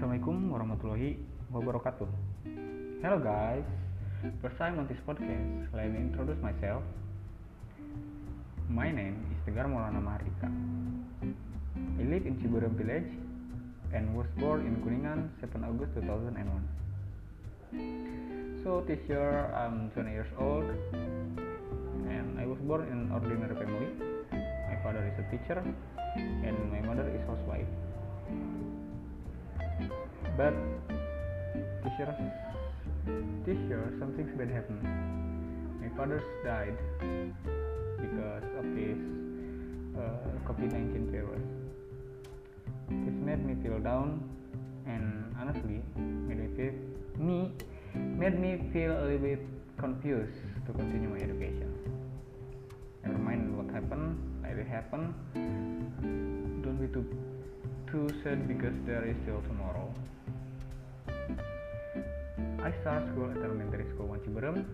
warahmatullahi wabarakatuh. Hello guys, first time on this podcast, let me introduce myself. My name is Tegar Maulana Mahardika. I live in Ciberem village and was born in Kuningan 7 August 2001. So this year I'm 20 years old and I was born in ordinary family. My father is a teacher and my mother is housewife. But this year, this year something bad happened. My father died because of this uh, COVID-19 virus. This made me feel down and honestly made me feel me made me feel a little bit confused to continue my education. Never mind what happened, let it happen. Don't be too too sad because there is still tomorrow. I start school at elementary school One Ciberem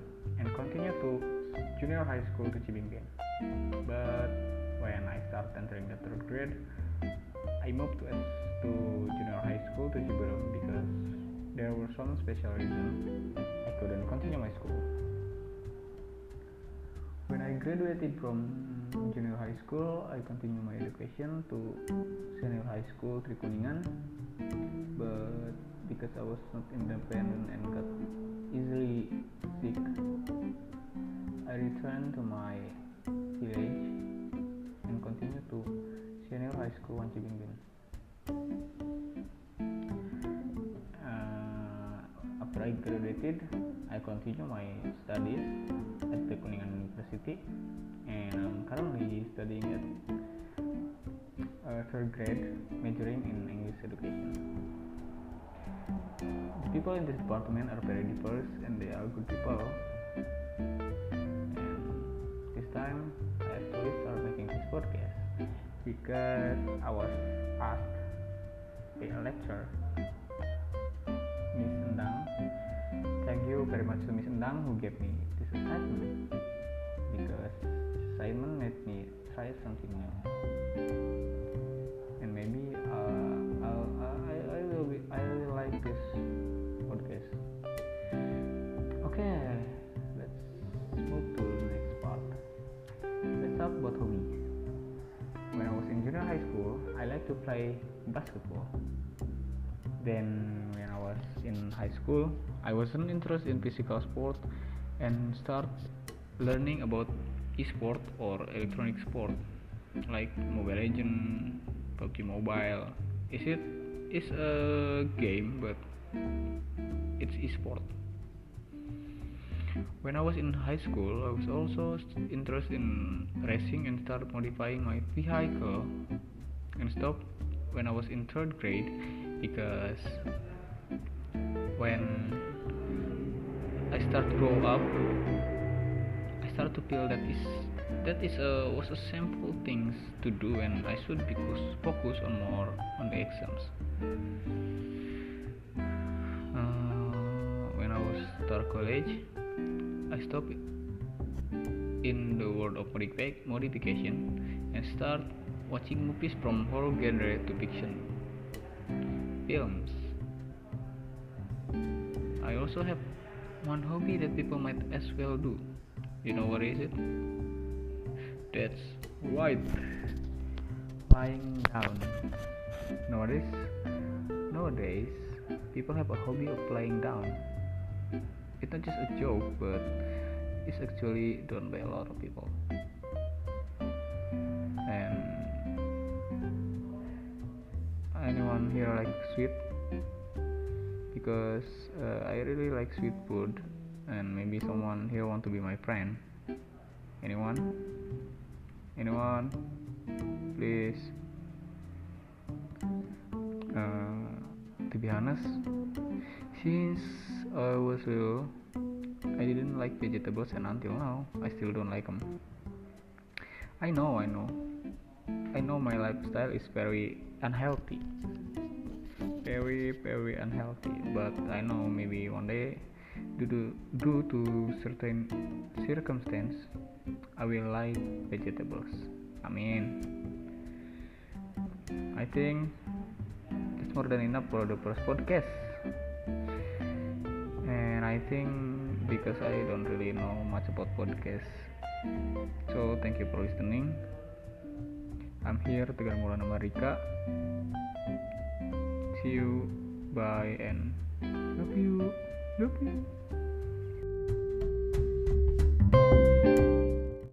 and continue to junior high school to Cibinggen. But when I start entering the third grade, I moved to, to junior high school to Ciberem because there were some special reasons I couldn't continue my school. When I graduated from junior high school, I continue my education to senior high school Trikuningan, but because I was not independent and got easily sick. I returned to my village and continued to senior high school Wan Cibingbin. Uh, after I graduated, I continued my studies at the Kuningan University and I'm currently studying at uh, third grade, majoring in English education. The people in this department are very diverse and they are good people. And this time I actually started making this podcast because I was asked by a lecturer, Miss Endang. Thank you very much to Miss Endang who gave me this assignment because assignment made me try something new. This podcast. Okay, let's move to the next part. Let's talk about hobby. When I was in junior high school, I like to play basketball. Then when I was in high school, I wasn't interested in physical sport and start learning about e-sport or electronic sport like Mobile Legend, PUBG Mobile. Is it is a game but it's e-sport. When I was in high school, I was also interested in racing and started modifying my vehicle and stopped when I was in third grade because when I start to grow up, I start to feel that is that is a was a simple things to do and I should be focus on more on the exams. Uh, when I was start college, I stopped in the world of modification and start watching movies from horror genre to fiction films. I also have one hobby that people might as well do. You know what is it? That's white Lying down. Nowadays, nowadays, people have a hobby of lying down. It's not just a joke, but it's actually done by a lot of people. And anyone here like sweet? Because uh, I really like sweet food, and maybe someone here want to be my friend. Anyone? Anyone? Please. Uh, to be honest, since I was little, I didn't like vegetables, and until now, I still don't like them. I know, I know, I know my lifestyle is very unhealthy, very, very unhealthy. But I know maybe one day, due to, due to certain circumstance, I will like vegetables. Mean, I think that's more than enough for the first podcast. I think because I don't really know much about podcast so thank you for listening. I'm here Tegar Maulana Marika see you. Bye and love you. Love you